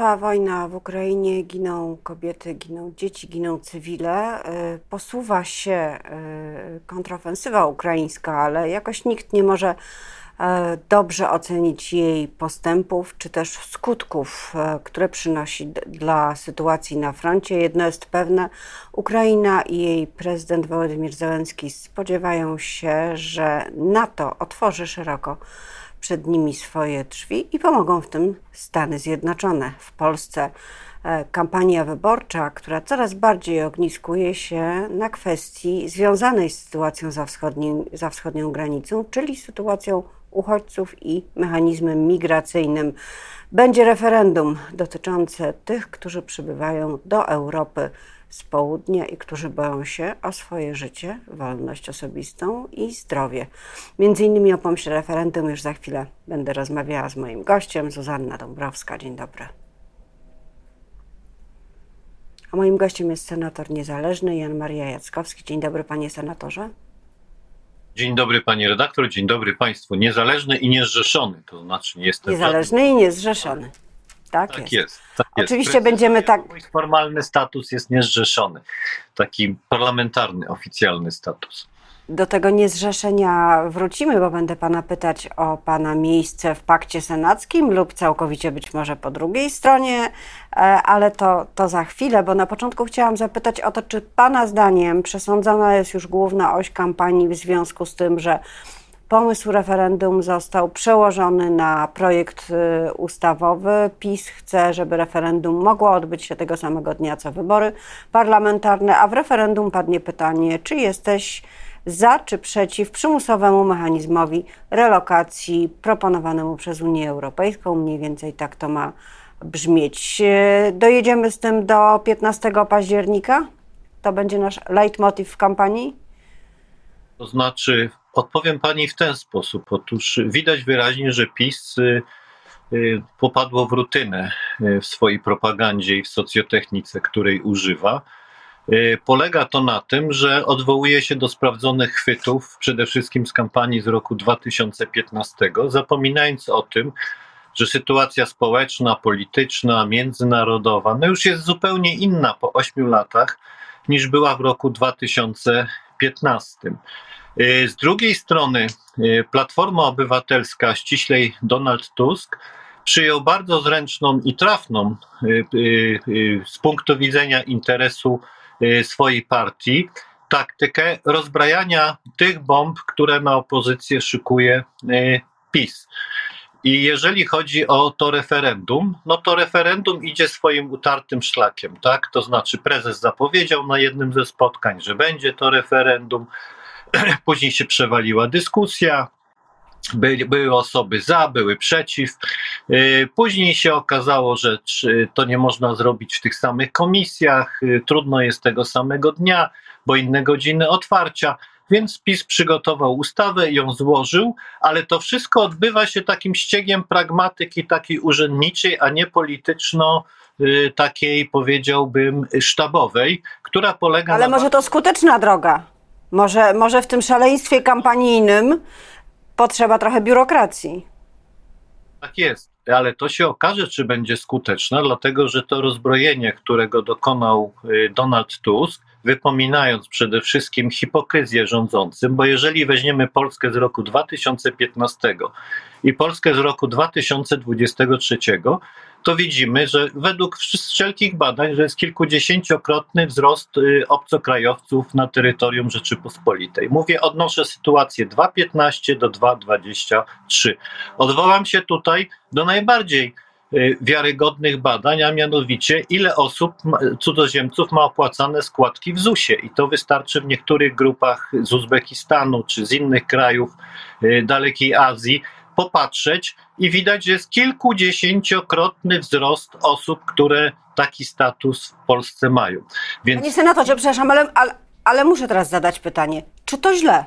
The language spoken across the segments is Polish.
Trwa wojna w Ukrainie, giną kobiety, giną dzieci, giną cywile. Y, posuwa się y, kontrofensywa ukraińska, ale jakoś nikt nie może e, dobrze ocenić jej postępów czy też skutków, które przynosi dla sytuacji na froncie. Jedno jest pewne: Ukraina i jej prezydent Wołodymyr Zełenski spodziewają się, że NATO otworzy szeroko przed nimi swoje drzwi i pomogą w tym Stany Zjednoczone. W Polsce e, kampania wyborcza, która coraz bardziej ogniskuje się na kwestii związanej z sytuacją za, za wschodnią granicą, czyli sytuacją uchodźców i mechanizmem migracyjnym. Będzie referendum dotyczące tych, którzy przybywają do Europy z południa i którzy boją się o swoje życie, wolność osobistą i zdrowie. Między innymi o pomyśle referendum już za chwilę będę rozmawiała z moim gościem, Zuzanna Dąbrowska. Dzień dobry. A moim gościem jest senator niezależny Jan Maria Jackowski. Dzień dobry, panie senatorze. Dzień dobry, panie redaktor, dzień dobry państwu. Niezależny i niezrzeszony, to znaczy nie jestem. Niezależny i niezrzeszony. Tak, tak jest. jest. Tak jest. Oczywiście będziemy tak. Mój formalny status jest niezrzeszony. Taki parlamentarny, oficjalny status. Do tego niezrzeszenia wrócimy, bo będę pana pytać o pana miejsce w pakcie senackim lub całkowicie być może po drugiej stronie, e, ale to, to za chwilę, bo na początku chciałam zapytać o to, czy pana zdaniem przesądzona jest już główna oś kampanii w związku z tym, że Pomysł referendum został przełożony na projekt y, ustawowy. PiS chce, żeby referendum mogło odbyć się tego samego dnia co wybory parlamentarne, a w referendum padnie pytanie, czy jesteś za czy przeciw przymusowemu mechanizmowi relokacji proponowanemu przez Unię Europejską. Mniej więcej tak to ma brzmieć. Y, dojedziemy z tym do 15 października? To będzie nasz leitmotiv w kampanii? To znaczy, Odpowiem pani w ten sposób. Otóż widać wyraźnie, że PiS y, y, popadło w rutynę y, w swojej propagandzie i w socjotechnice, której używa. Polega to na tym, że odwołuje się do sprawdzonych chwytów, przede wszystkim z kampanii z roku 2015, zapominając o tym, że sytuacja społeczna, polityczna, międzynarodowa no już jest zupełnie inna po ośmiu latach niż była w roku 2015. Y, z drugiej strony y, Platforma Obywatelska, ściślej Donald Tusk, przyjął bardzo zręczną i trafną y, z punktu widzenia interesu swojej partii taktykę rozbrajania tych bomb, które na opozycję szykuje PiS. I jeżeli chodzi o to referendum, no to referendum idzie swoim utartym szlakiem, tak? To znaczy prezes zapowiedział na jednym ze spotkań, że będzie to referendum. Później się przewaliła dyskusja, były, były osoby za, były przeciw. Y, później się okazało, że to nie można zrobić w tych samych komisjach, y, trudno jest tego samego dnia, bo inne godziny otwarcia. Więc PiS przygotował ustawę ją złożył, ale to wszystko odbywa się takim ściegiem pragmatyki takiej urzędniczej, a nie polityczno y, takiej powiedziałbym sztabowej, która polega ale na... Ale może to skuteczna droga? Może, może w tym szaleństwie kampanijnym potrzeba trochę biurokracji. Tak jest, ale to się okaże, czy będzie skuteczne, dlatego że to rozbrojenie, którego dokonał y, Donald Tusk, wypominając przede wszystkim hipokryzję rządzącym, bo jeżeli weźmiemy Polskę z roku 2015 i Polskę z roku 2023, to widzimy, że według wszelkich badań, że jest kilkudziesięciokrotny wzrost y, obcokrajowców na terytorium Rzeczypospolitej. Mówię, odnoszę sytuację 2,15 do 2,23. Odwołam się tutaj do najbardziej y, wiarygodnych badań, a mianowicie ile osób, cudzoziemców ma opłacane składki w ZUS-ie i to wystarczy w niektórych grupach z Uzbekistanu czy z innych krajów y, dalekiej Azji, popatrzeć i widać, że jest kilkudziesięciokrotny wzrost osób, które taki status w Polsce mają. Więc... Panie senatorze, przepraszam, ale, ale, ale muszę teraz zadać pytanie. Czy to źle?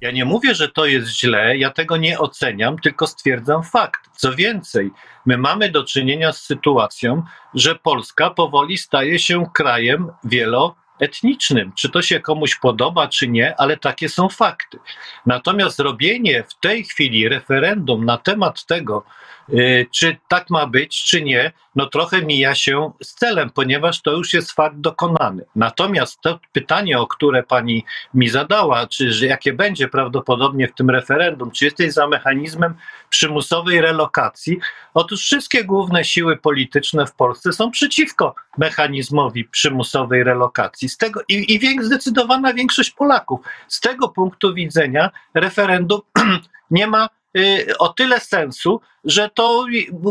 Ja nie mówię, że to jest źle, ja tego nie oceniam, tylko stwierdzam fakt. Co więcej, my mamy do czynienia z sytuacją, że Polska powoli staje się krajem wielo etnicznym. Czy to się komuś podoba, czy nie, ale takie są fakty. Natomiast robienie w tej chwili referendum na temat tego, czy tak ma być, czy nie, no trochę mija się z celem, ponieważ to już jest fakt dokonany. Natomiast to pytanie, o które pani mi zadała, czy że jakie będzie prawdopodobnie w tym referendum, czy jesteś za mechanizmem przymusowej relokacji? Otóż wszystkie główne siły polityczne w Polsce są przeciwko mechanizmowi przymusowej relokacji. Z tego, I i zdecydowana większość Polaków. Z tego punktu widzenia referendum nie ma Y, o tyle sensu, że to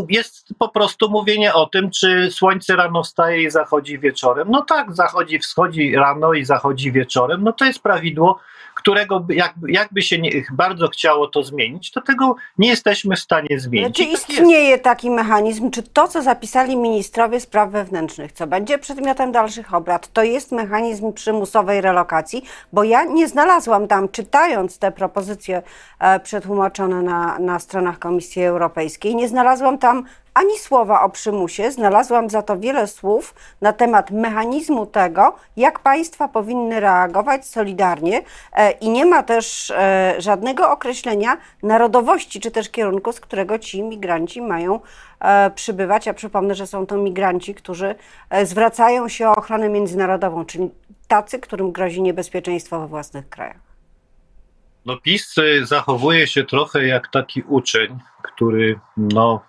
jest po prostu mówienie o tym, czy słońce rano wstaje i zachodzi wieczorem. No tak, zachodzi, wschodzi rano i zachodzi wieczorem. No to jest prawidło którego jakby, jakby się nie, bardzo chciało to zmienić, to tego nie jesteśmy w stanie zmienić. Czy tak istnieje taki mechanizm, czy to, co zapisali ministrowie spraw wewnętrznych, co będzie przedmiotem dalszych obrad, to jest mechanizm przymusowej relokacji? Bo ja nie znalazłam tam, czytając te propozycje e, przetłumaczone na, na stronach Komisji Europejskiej, nie znalazłam tam ani słowa o przymusie, znalazłam za to wiele słów na temat mechanizmu tego, jak państwa powinny reagować solidarnie e, i nie ma też e, żadnego określenia narodowości czy też kierunku, z którego ci migranci mają e, przybywać. Ja przypomnę, że są to migranci, którzy zwracają się o ochronę międzynarodową, czyli tacy, którym grozi niebezpieczeństwo we własnych krajach. No PiS zachowuje się trochę jak taki uczeń, który no,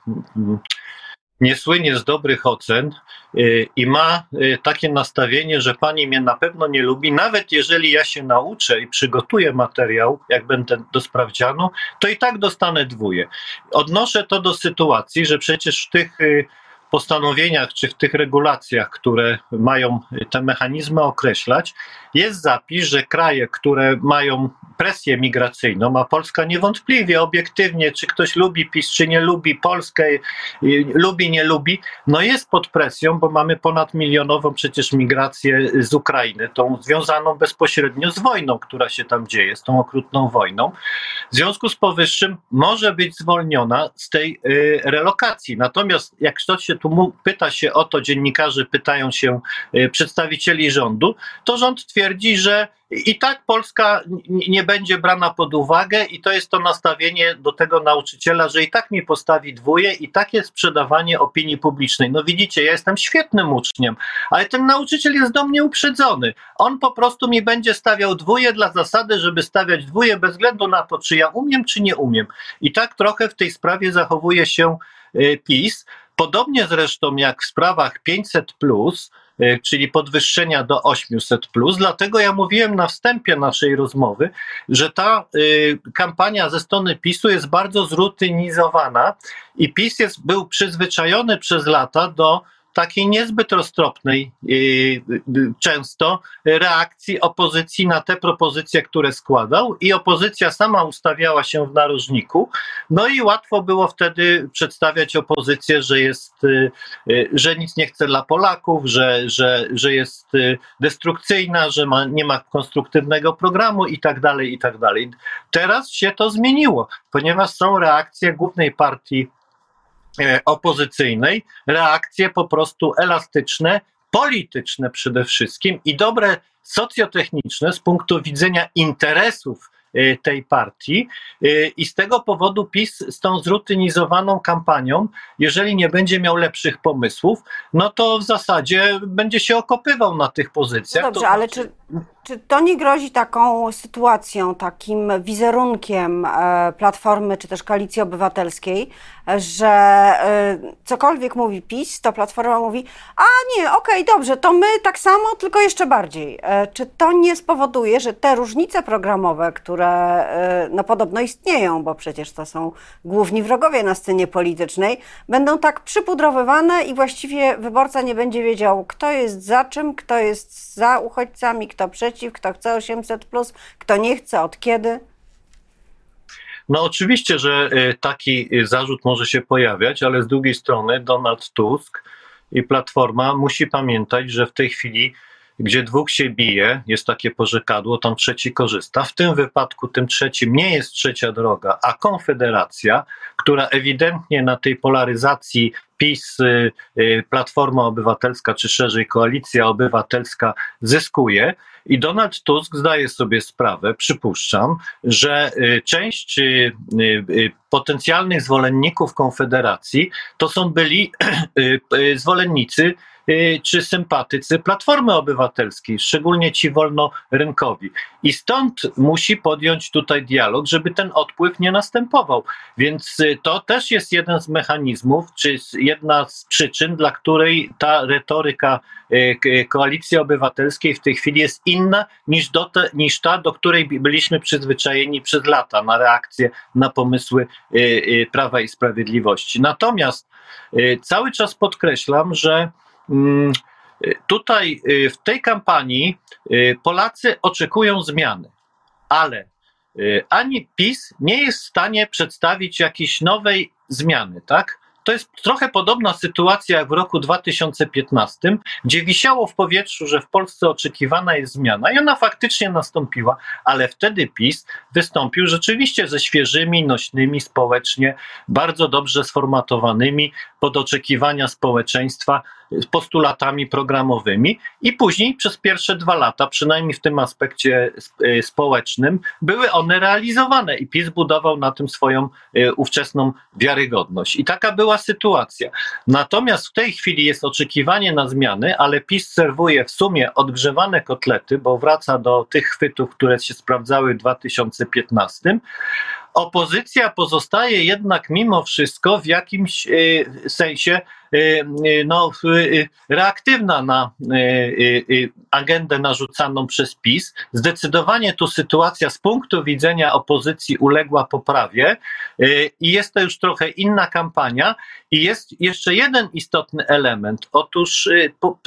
nie słynie z dobrych ocen y, i ma y, takie nastawienie, że pani mnie na pewno nie lubi, nawet jeżeli ja się nauczę i przygotuję materiał, jak będę do sprawdzianu, to i tak dostanę dwóje. Odnoszę to do sytuacji, że przecież w tych y, postanowieniach czy w tych regulacjach, które mają te mechanizmy określać, jest zapis, że kraje, które mają presję migracyjną, a Polska niewątpliwie, obiektywnie, czy ktoś lubi PiS, czy nie lubi Polskę, lubi, nie lubi, no jest pod presją, bo mamy ponad milionową przecież migrację z Ukrainy, tą związaną bezpośrednio z wojną, która się tam dzieje, z tą okrutną wojną. W związku z powyższym może być zwolniona z tej y, relokacji. Natomiast jak ktoś się tu pyta się o to, dziennikarze pytają się y, przedstawicieli rządu, to rząd twierdzi, że i tak Polska nie będzie brana pod uwagę, i to jest to nastawienie do tego nauczyciela, że i tak mi postawi dwóje, i takie sprzedawanie opinii publicznej. No widzicie, ja jestem świetnym uczniem, ale ten nauczyciel jest do mnie uprzedzony. On po prostu mi będzie stawiał dwóje dla zasady, żeby stawiać dwóje bez względu na to, czy ja umiem, czy nie umiem. I tak trochę w tej sprawie zachowuje się y, PiS. Podobnie zresztą jak w sprawach 500, y, czyli podwyższenia do 800. Dlatego ja mówiłem na wstępie naszej rozmowy, że ta y, kampania ze strony PiSu jest bardzo zrutynizowana i PiS jest, był przyzwyczajony przez lata do takiej niezbyt roztropnej y, często reakcji opozycji na te propozycje, które składał, i opozycja sama ustawiała się w narożniku. No i łatwo było wtedy przedstawiać opozycję, że jest, y, że nic nie chce dla Polaków, że, że, że jest destrukcyjna, że ma, nie ma konstruktywnego programu i tak dalej, i tak dalej. Teraz się to zmieniło, ponieważ są reakcje głównej partii E, opozycyjnej reakcje po prostu elastyczne, polityczne przede wszystkim i dobre socjotechniczne z punktu widzenia interesów e, tej partii e, i z tego powodu PiS z tą zrutynizowaną kampanią, jeżeli nie będzie miał lepszych pomysłów, no to w zasadzie będzie się okopywał na tych pozycjach. No dobrze, ale czy czy to nie grozi taką sytuacją, takim wizerunkiem e, Platformy czy też Koalicji Obywatelskiej, że e, cokolwiek mówi PiS, to Platforma mówi, a nie, okej, okay, dobrze, to my tak samo, tylko jeszcze bardziej. E, czy to nie spowoduje, że te różnice programowe, które no podobno istnieją, bo przecież to są główni wrogowie na scenie politycznej, będą tak przypudrowywane i właściwie wyborca nie będzie wiedział, kto jest za czym, kto jest za uchodźcami, kto przeciw, kto chce 800, kto nie chce, od kiedy? No oczywiście, że y, taki zarzut może się pojawiać, ale z drugiej strony Donald Tusk i Platforma musi pamiętać, że w tej chwili gdzie dwóch się bije, jest takie porzekadło, tam trzeci korzysta. W tym wypadku tym trzecim nie jest trzecia droga, a Konfederacja, która ewidentnie na tej polaryzacji PiS, y, y, Platforma Obywatelska, czy szerzej Koalicja Obywatelska zyskuje. I Donald Tusk zdaje sobie sprawę, przypuszczam, że y, część potencjalnych zwolenników Konfederacji to są byli zwolennicy czy sympatycy Platformy Obywatelskiej, szczególnie ci wolnorynkowi. I stąd musi podjąć tutaj dialog, żeby ten odpływ nie następował. Więc y, to też jest jeden z mechanizmów, czy jedna z przyczyn, dla której ta retoryka y, Koalicji Obywatelskiej w tej chwili jest inna niż, do te, niż ta, do której byliśmy przyzwyczajeni przez lata na reakcję na pomysły Prawa i Sprawiedliwości. Natomiast cały czas podkreślam, że tutaj y, w tej kampanii y, Polacy oczekują zmiany, ale y, ani PiS nie jest w stanie przedstawić jakiejś nowej zmiany, tak? To jest trochę podobna sytuacja jak w roku 2015, gdzie wisiało w powietrzu, że w Polsce oczekiwana jest zmiana i ona faktycznie nastąpiła, ale wtedy PiS wystąpił rzeczywiście ze świeżymi, nośnymi, społecznie, bardzo dobrze sformatowanymi pod oczekiwania społeczeństwa postulatami programowymi i później przez pierwsze dwa lata, przynajmniej w tym aspekcie e, społecznym, były one realizowane i PiS budował na tym swoją e, ówczesną wiarygodność. I taka była sytuacja. Natomiast w tej chwili jest oczekiwanie na zmiany, ale PiS serwuje w sumie odgrzewane kotlety, bo wraca do tych chwytów, które się sprawdzały w 2015, Opozycja pozostaje jednak mimo wszystko w jakimś e, sensie no, reaktywna na agendę narzucaną przez PiS. Zdecydowanie tu sytuacja z punktu widzenia opozycji uległa poprawie i jest to już trochę inna kampania. I jest jeszcze jeden istotny element. Otóż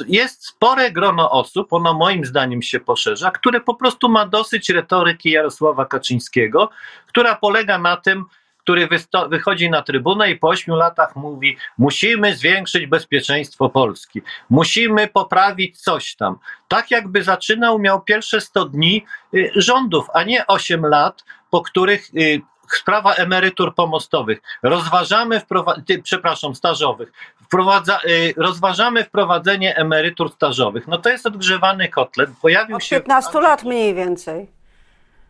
jest spore grono osób, ono moim zdaniem się poszerza, które po prostu ma dosyć retoryki Jarosława Kaczyńskiego, która polega na tym, który wychodzi na trybunę i po ośmiu latach mówi: Musimy zwiększyć bezpieczeństwo Polski, musimy poprawić coś tam. Tak jakby zaczynał, miał pierwsze 100 dni y, rządów, a nie 8 lat, po których y, sprawa emerytur pomostowych. Rozważamy, wprowa- przepraszam, stażowych. Wprowadza, y, rozważamy wprowadzenie emerytur stażowych. No to jest odgrzewany kotlet. Pojawił Od się. 15 lat mniej więcej.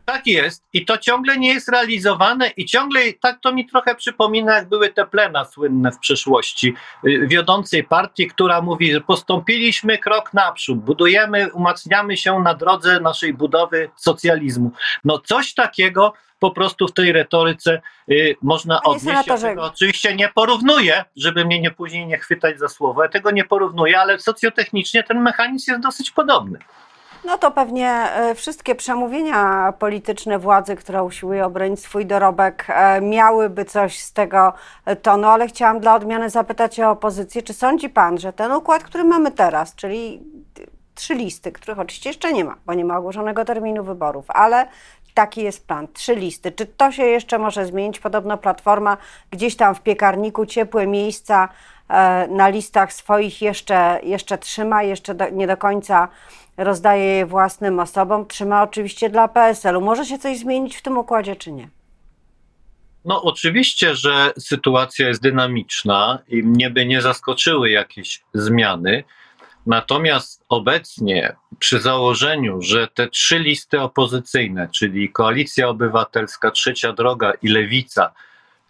Tak jest i to ciągle nie jest realizowane i ciągle tak to mi trochę przypomina, jak były te plena słynne w przeszłości y, wiodącej partii, która mówi, że postąpiliśmy krok naprzód, budujemy, umacniamy się na drodze naszej budowy socjalizmu. No coś takiego po prostu w tej retoryce y, można Panie odnieść. Ja tego oczywiście nie porównuję, żeby mnie nie później nie chwytać za słowo. Ja tego nie porównuję, ale socjotechnicznie ten mechanizm jest dosyć podobny. No to pewnie e, wszystkie przemówienia polityczne władzy, która usiłuje obronić swój dorobek, e, miałyby coś z tego tonu, ale chciałam dla odmiany zapytać o opozycję. Czy sądzi Pan, że ten układ, który mamy teraz, czyli trzy listy, których oczywiście jeszcze nie ma, bo nie ma ogłoszonego terminu wyborów, ale taki jest plan, trzy listy. Czy to się jeszcze może zmienić? Podobno Platforma gdzieś tam w piekarniku ciepłe miejsca e, na listach swoich jeszcze, jeszcze trzyma, jeszcze do, nie do końca rozdaje je własnym osobom, trzyma oczywiście dla PSL-u. Może się coś zmienić w tym układzie, czy nie? No, oczywiście, że sytuacja jest dynamiczna i mnie by nie zaskoczyły jakieś zmiany. Natomiast obecnie, przy założeniu, że te trzy listy opozycyjne, czyli Koalicja Obywatelska, Trzecia Droga i Lewica,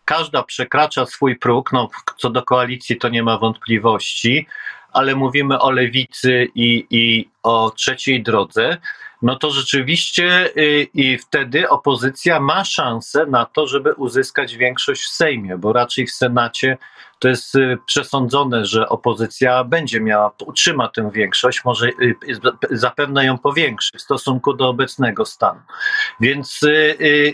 każda przekracza swój próg, no, co do koalicji to nie ma wątpliwości, ale mówimy o lewicy i, i o trzeciej drodze, no to rzeczywiście y, i wtedy opozycja ma szansę na to, żeby uzyskać większość w Sejmie, bo raczej w Senacie to jest y, przesądzone, że opozycja będzie miała, utrzyma tę większość, może y, zapewne ją powiększy w stosunku do obecnego stanu. Więc,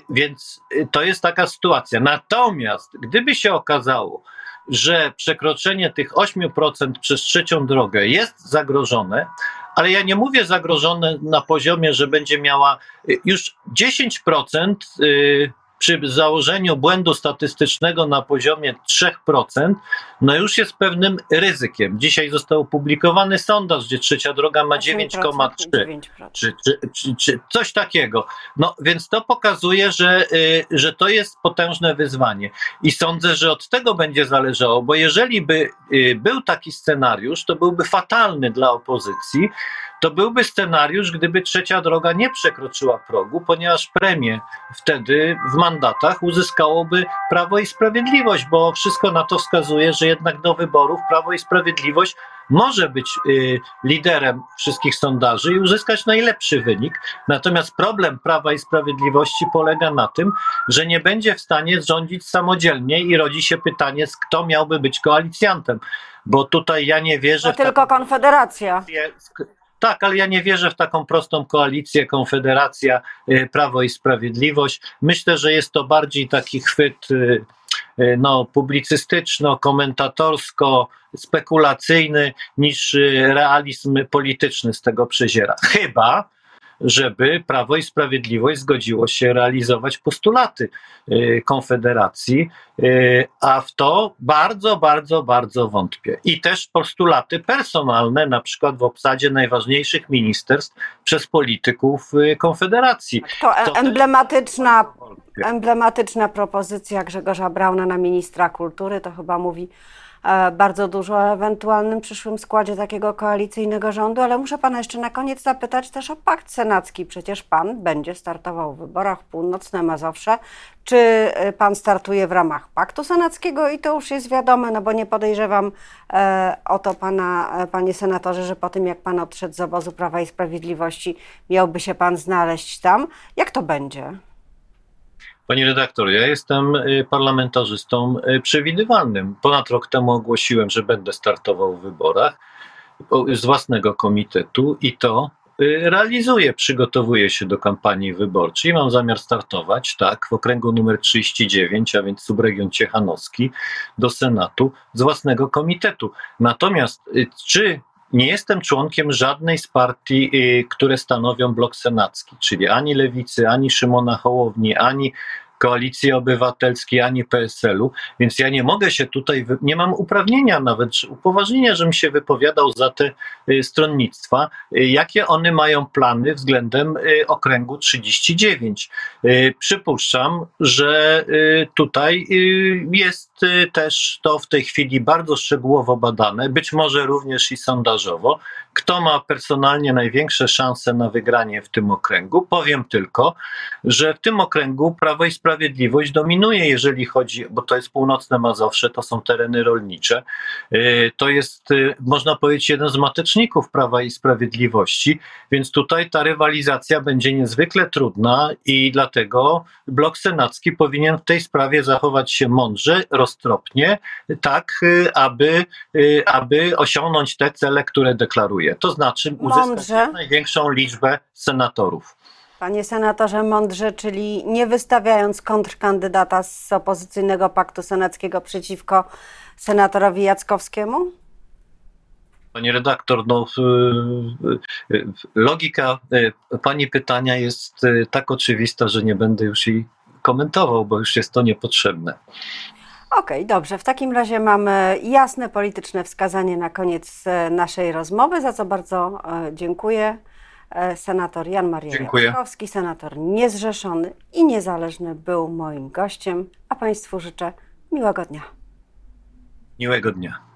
więc to jest taka sytuacja. Natomiast gdyby się okazało, że przekroczenie tych 8% przez trzecią drogę jest zagrożone, ale ja nie mówię zagrożone na poziomie, że będzie miała y, już 10% y, przy założeniu błędu statystycznego na poziomie 3%, no już jest pewnym ryzykiem. Dzisiaj został opublikowany sondaż, gdzie trzecia droga ma 9,3 czy, czy, czy, czy, coś takiego. No więc to pokazuje, że, y, że to jest potężne wyzwanie. I sądzę, że od tego będzie zależało, bo jeżeli by y, był taki scenariusz, to byłby fatalny dla opozycji, to byłby scenariusz, gdyby trzecia droga nie przekroczyła progu, ponieważ premię wtedy w mandatach uzyskałoby Prawo i Sprawiedliwość, bo wszystko na to wskazuje, że jednak do wyborów Prawo i Sprawiedliwość może być y, liderem wszystkich sondaży i uzyskać najlepszy wynik. Natomiast problem Prawa i Sprawiedliwości polega na tym, że nie będzie w stanie rządzić samodzielnie i rodzi się pytanie, kto miałby być koalicjantem. Bo tutaj ja nie wierzę. To tylko Konfederacja. Tak, ale ja nie wierzę w taką prostą koalicję, konfederacja, y, Prawo i Sprawiedliwość. Myślę, że jest to bardziej taki chwyt y, y, no, publicystyczno-komentatorsko, spekulacyjny niż realizm polityczny z tego przeziera. Chyba, żeby Prawo i Sprawiedliwość zgodziło się realizować postulaty y, Konfederacji, y, a w to bardzo, bardzo, bardzo wątpię. I też postulaty personalne, na przykład w obsadzie najważniejszych ministerstw przez polityków y, Konfederacji. To, to emblematyczna, emblematyczna propozycja Grzegorza Brauna na ministra kultury, to chyba mówi bardzo dużo o ewentualnym przyszłym składzie takiego koalicyjnego rządu, ale muszę pana jeszcze na koniec zapytać też o pakt senacki. Przecież pan będzie startował w wyborach północne Mazowsze. Czy e, pan startuje w ramach paktu senackiego i to już jest wiadome, no bo nie podejrzewam e, o to pana, panie senatorze, że po tym jak pan odszedł z obozu Prawa i Sprawiedliwości, miałby się pan znaleźć tam. Jak to będzie? Pani redaktor, ja jestem y, parlamentarzystą y, przewidywalnym. Ponad rok temu ogłosiłem, że będę startował w wyborach z własnego komitetu i to y, realizuję, przygotowuję się do kampanii wyborczej. Mam zamiar startować, tak, w okręgu numer 39, a więc subregion Ciechanowski, do Senatu z własnego komitetu. Natomiast czy nie jestem członkiem żadnej z partii, które stanowią blok senacki, czyli ani Lewicy, ani Szymona Hołowni, ani Koalicji Obywatelskiej, ani PSL-u, więc ja nie mogę się tutaj, nie mam uprawnienia nawet, upoważnienia, żebym się wypowiadał za te y, stronnictwa, y, jakie one mają plany względem y, okręgu 39. Przypuszczam, że tutaj jest też to w tej chwili bardzo szczegółowo badane, być może również i sondażowo. Kto ma personalnie największe szanse na wygranie w tym okręgu? Powiem tylko, że w tym okręgu Prawo i Sprawiedliwość dominuje, jeżeli chodzi, bo to jest północne Mazowsze, to są tereny rolnicze. Y, to jest, y, można powiedzieć, jeden z mateczników Prawa i Sprawiedliwości, więc tutaj ta rywalizacja będzie niezwykle trudna i dlatego blok senacki powinien w tej sprawie zachować się mądrze, roztropnie, tak, y, aby, aby osiągnąć te cele, które deklaruje to znaczy uzyskać mądrze. największą liczbę senatorów. Panie senatorze, mądrze, czyli nie wystawiając kontrkandydata z opozycyjnego paktu senackiego przeciwko senatorowi Jackowskiemu? Panie redaktor, no, logika e, pani pytania jest tak oczywista, że nie będę już jej komentował, bo już jest to niepotrzebne. Okej, okay, dobrze. W takim razie mamy jasne polityczne wskazanie na koniec e, naszej rozmowy, za co bardzo e, dziękuję. E, senator Jan Maria Jackowski, senator niezrzeszony i niezależny był moim gościem, a Państwu życzę miłego dnia. Miłego dnia.